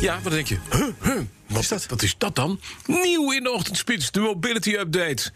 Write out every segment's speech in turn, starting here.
Ja, wat denk je? Huh, huh, wat, is dat? wat is dat dan? Nieuw in de ochtendspits, de mobility update.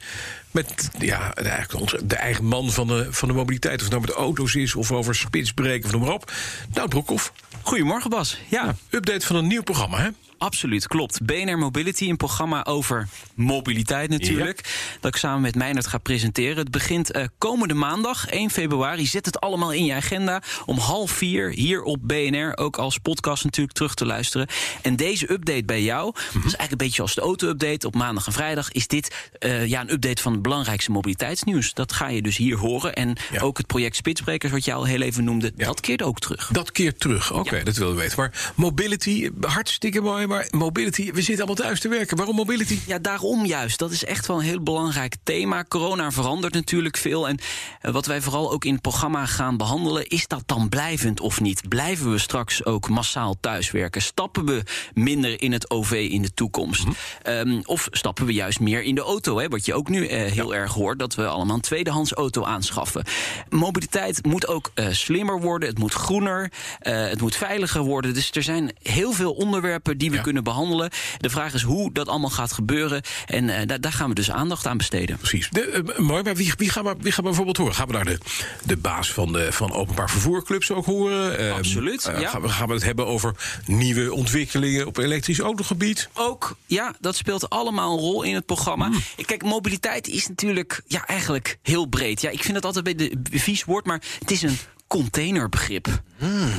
Met ja, eigenlijk onze, de eigen man van de, van de mobiliteit. Of het nou met auto's is, of over spitsbreken, of noem maar op. Nou, Broekhoff. Goedemorgen Bas. Ja, Update van een nieuw programma, hè? Absoluut, klopt. BNR Mobility, een programma over mobiliteit natuurlijk. Dat ik samen met Meijnerd ga presenteren. Het begint eh, komende maandag, 1 februari. Zet het allemaal in je agenda. Om half vier hier op BNR. Ook als podcast natuurlijk terug te luisteren. En deze update bij jou, dat is eigenlijk een beetje als de auto-update. Op maandag en vrijdag is dit eh, ja, een update van het belangrijkste mobiliteitsnieuws. Dat ga je dus hier horen. En Ja. ook het project Spitsbrekers, wat je al heel even noemde, Ja. dat keert ook terug. Dat keert terug. Oké, dat willen we weten. Maar mobility, hartstikke mooi. Maar mobility, we zitten allemaal thuis te werken. Waarom mobility? Ja, daarom juist. Dat is echt wel een heel belangrijk thema. Corona verandert natuurlijk veel. En eh, wat wij vooral ook in het programma gaan behandelen... is dat dan blijvend of niet? Blijven we straks ook massaal thuiswerken? Stappen we minder in het OV in de toekomst? Ehm, of stappen we juist meer in de auto? Hè? Wat je ook nu eh, heel erg hoort... dat we allemaal een tweedehands auto aanschaffen. Mobiliteit moet ook eh, slimmer worden. Het moet groener. het moet veiliger worden. Dus er zijn heel veel onderwerpen die we Ja. kunnen behandelen. De vraag is hoe dat allemaal gaat gebeuren. En eh, daar, daar gaan we dus aandacht aan besteden. Precies. De, eh, mooi, maar wie, wie, gaan we, wie gaan we bijvoorbeeld horen? Gaan we daar de, de baas van, de, van openbaar vervoerclubs ook horen? Absoluut, eh, ja. gaan, we, gaan we het hebben over nieuwe ontwikkelingen op elektrisch autogebied? Ook, ja, dat speelt allemaal een rol in het programma. Hmm. Kijk, mobiliteit is natuurlijk ja, eigenlijk heel breed. Ja, ik vind het altijd een beetje een vies woord, maar het is een containerbegrip.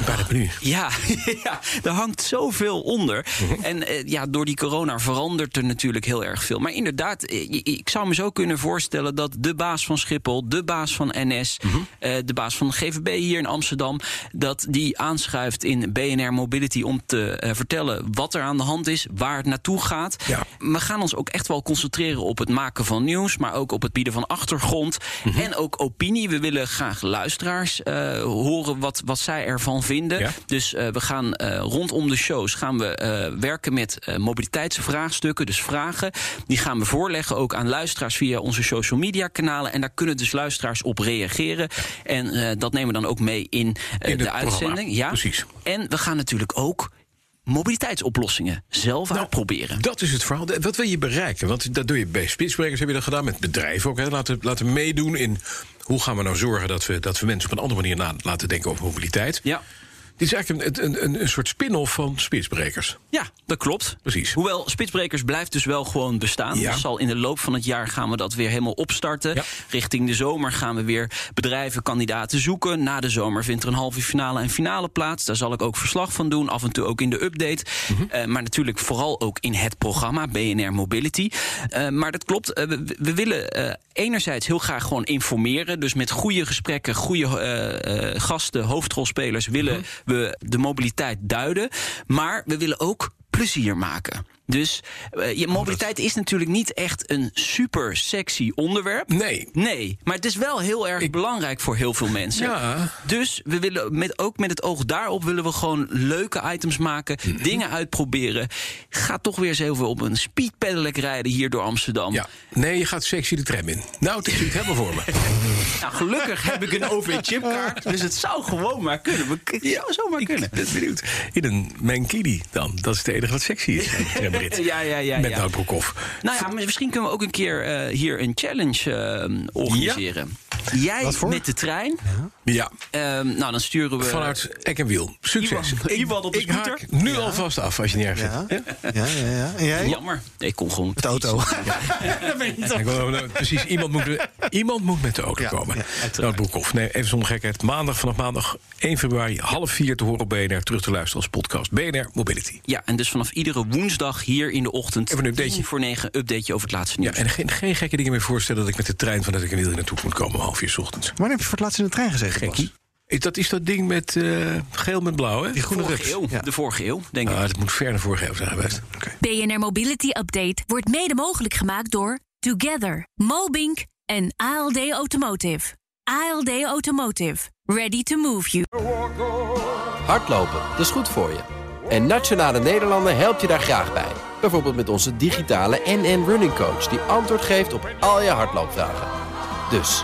Bij de menu. Ja, ja, er hangt zoveel onder. Mhm. En eh, ja, door die corona verandert er natuurlijk heel erg veel. Maar inderdaad, eh, ik zou me zo kunnen voorstellen dat de baas van Schiphol, de baas van NS, Mhm. eh, de baas van GVB hier in Amsterdam, dat die aanschuift in BNR Mobility om te eh, vertellen wat er aan de hand is, waar het naartoe gaat. Ja. We gaan ons ook echt wel concentreren op het maken van nieuws, maar ook op het bieden van achtergrond Mhm. en ook opinie. We willen graag luisteraars horen wat, wat zij ervan vinden. Ja. Dus eh, we gaan eh, rondom de shows gaan we eh, werken met mobiliteitsvraagstukken, dus vragen. Die gaan we voorleggen ook aan luisteraars via onze social media kanalen. En daar kunnen dus luisteraars op reageren. En dat nemen we dan ook mee in, In de programma. uitzending. Ja. Precies. En we gaan natuurlijk ook mobiliteitsoplossingen zelf Nou, uitproberen. Dat is het verhaal. Wat wil je bereiken? Want dat doe je bij Spitsbrekers, heb je dat gedaan met bedrijven ook. Hè? Laten, laten meedoen in hoe gaan we nou zorgen dat we, dat we mensen op een andere manier na, laten denken over mobiliteit. Ja. Dit is eigenlijk een, een, een, een soort spin-off van Spitsbrekers. Ja, dat klopt. Precies. Hoewel Spitsbrekers blijft dus wel gewoon bestaan. Ja. Dus zal in de loop van het jaar gaan we dat weer helemaal opstarten. Ja. Richting de zomer gaan we weer bedrijven, kandidaten zoeken. Na de zomer vindt er een halve finale en finale plaats. Daar zal ik ook verslag van doen. Af en toe ook in de update. Eh, maar natuurlijk vooral ook in het programma BNR Mobility. Eh, maar dat klopt. eh, we, we willen enerzijds heel graag gewoon informeren. Dus met goede gesprekken, goede gasten, hoofdrolspelers willen Mhm. De mobiliteit duiden. Maar we willen ook plezier maken. Dus eh, je mobiliteit is natuurlijk niet echt een super sexy onderwerp. Nee. Nee, maar het is wel heel erg belangrijk voor heel veel mensen. Ja. Dus we willen met, ook met het oog daarop willen we gewoon leuke items maken, Mhm. dingen uitproberen. Ga toch weer eens even op een speedpedelec rijden hier door Amsterdam. Ja. Nee, je gaat sexy de tram in. Nou, het is het helemaal voor me. Nou, gelukkig heb ik een OV-chipkaart, dus het zou gewoon maar kunnen. Het zou zomaar kunnen. Ik ben benieuwd. In een Mankini dan. Dat is het enige wat sexy is. Ja, ja, ja, Met ja. Broekhoff. Nou ja, misschien kunnen we ook een keer eh, hier een challenge eh, organiseren. Jij Wat voor? met de trein. Ja, Ehm, nou, dan sturen we. vanuit Eck en Wiel. Succes. Iwan- Ik- Iwan op de ik scooter. haak nu alvast af als je niet erg Ja. vindt. Ja? Ja, ja, ja. En jij? Jammer. Ik kon gewoon. Met de auto. Ik nou, precies, iemand moet, iemand moet met de auto Ja, komen. ja, nou, Broekhoff, nee, even zonder gekheid. Maandag, vanaf maandag 1 februari, half vier te horen op BNR. Terug te luisteren als podcast. BNR Mobility. Ja, en dus vanaf iedere woensdag hier in de ochtend. Even een updateje. voor negen updateje over het laatste nieuws. Ja, en geen, geen gekke dingen meer voorstellen dat ik met de trein vanuit Eck en Wiel hier naartoe moet komen om half heb je voor het laatst in de trein gezegd, eh, Dat is dat ding met eh, geel met blauw, hè? Die groene vorige ja. De vorige eeuw, denk ik. Ah, moet ver de vorige eeuw zijn geweest. Okay. BNR Mobility Update wordt mede mogelijk gemaakt door Together, Mobink en ALD Automotive. ALD Automotive. Ready to move you. Hardlopen, dat is goed voor je. En Nationale Nederlanden helpt je daar graag bij. Bijvoorbeeld met onze digitale NN Running Coach... die antwoord geeft op al je hardloopvragen. Dus...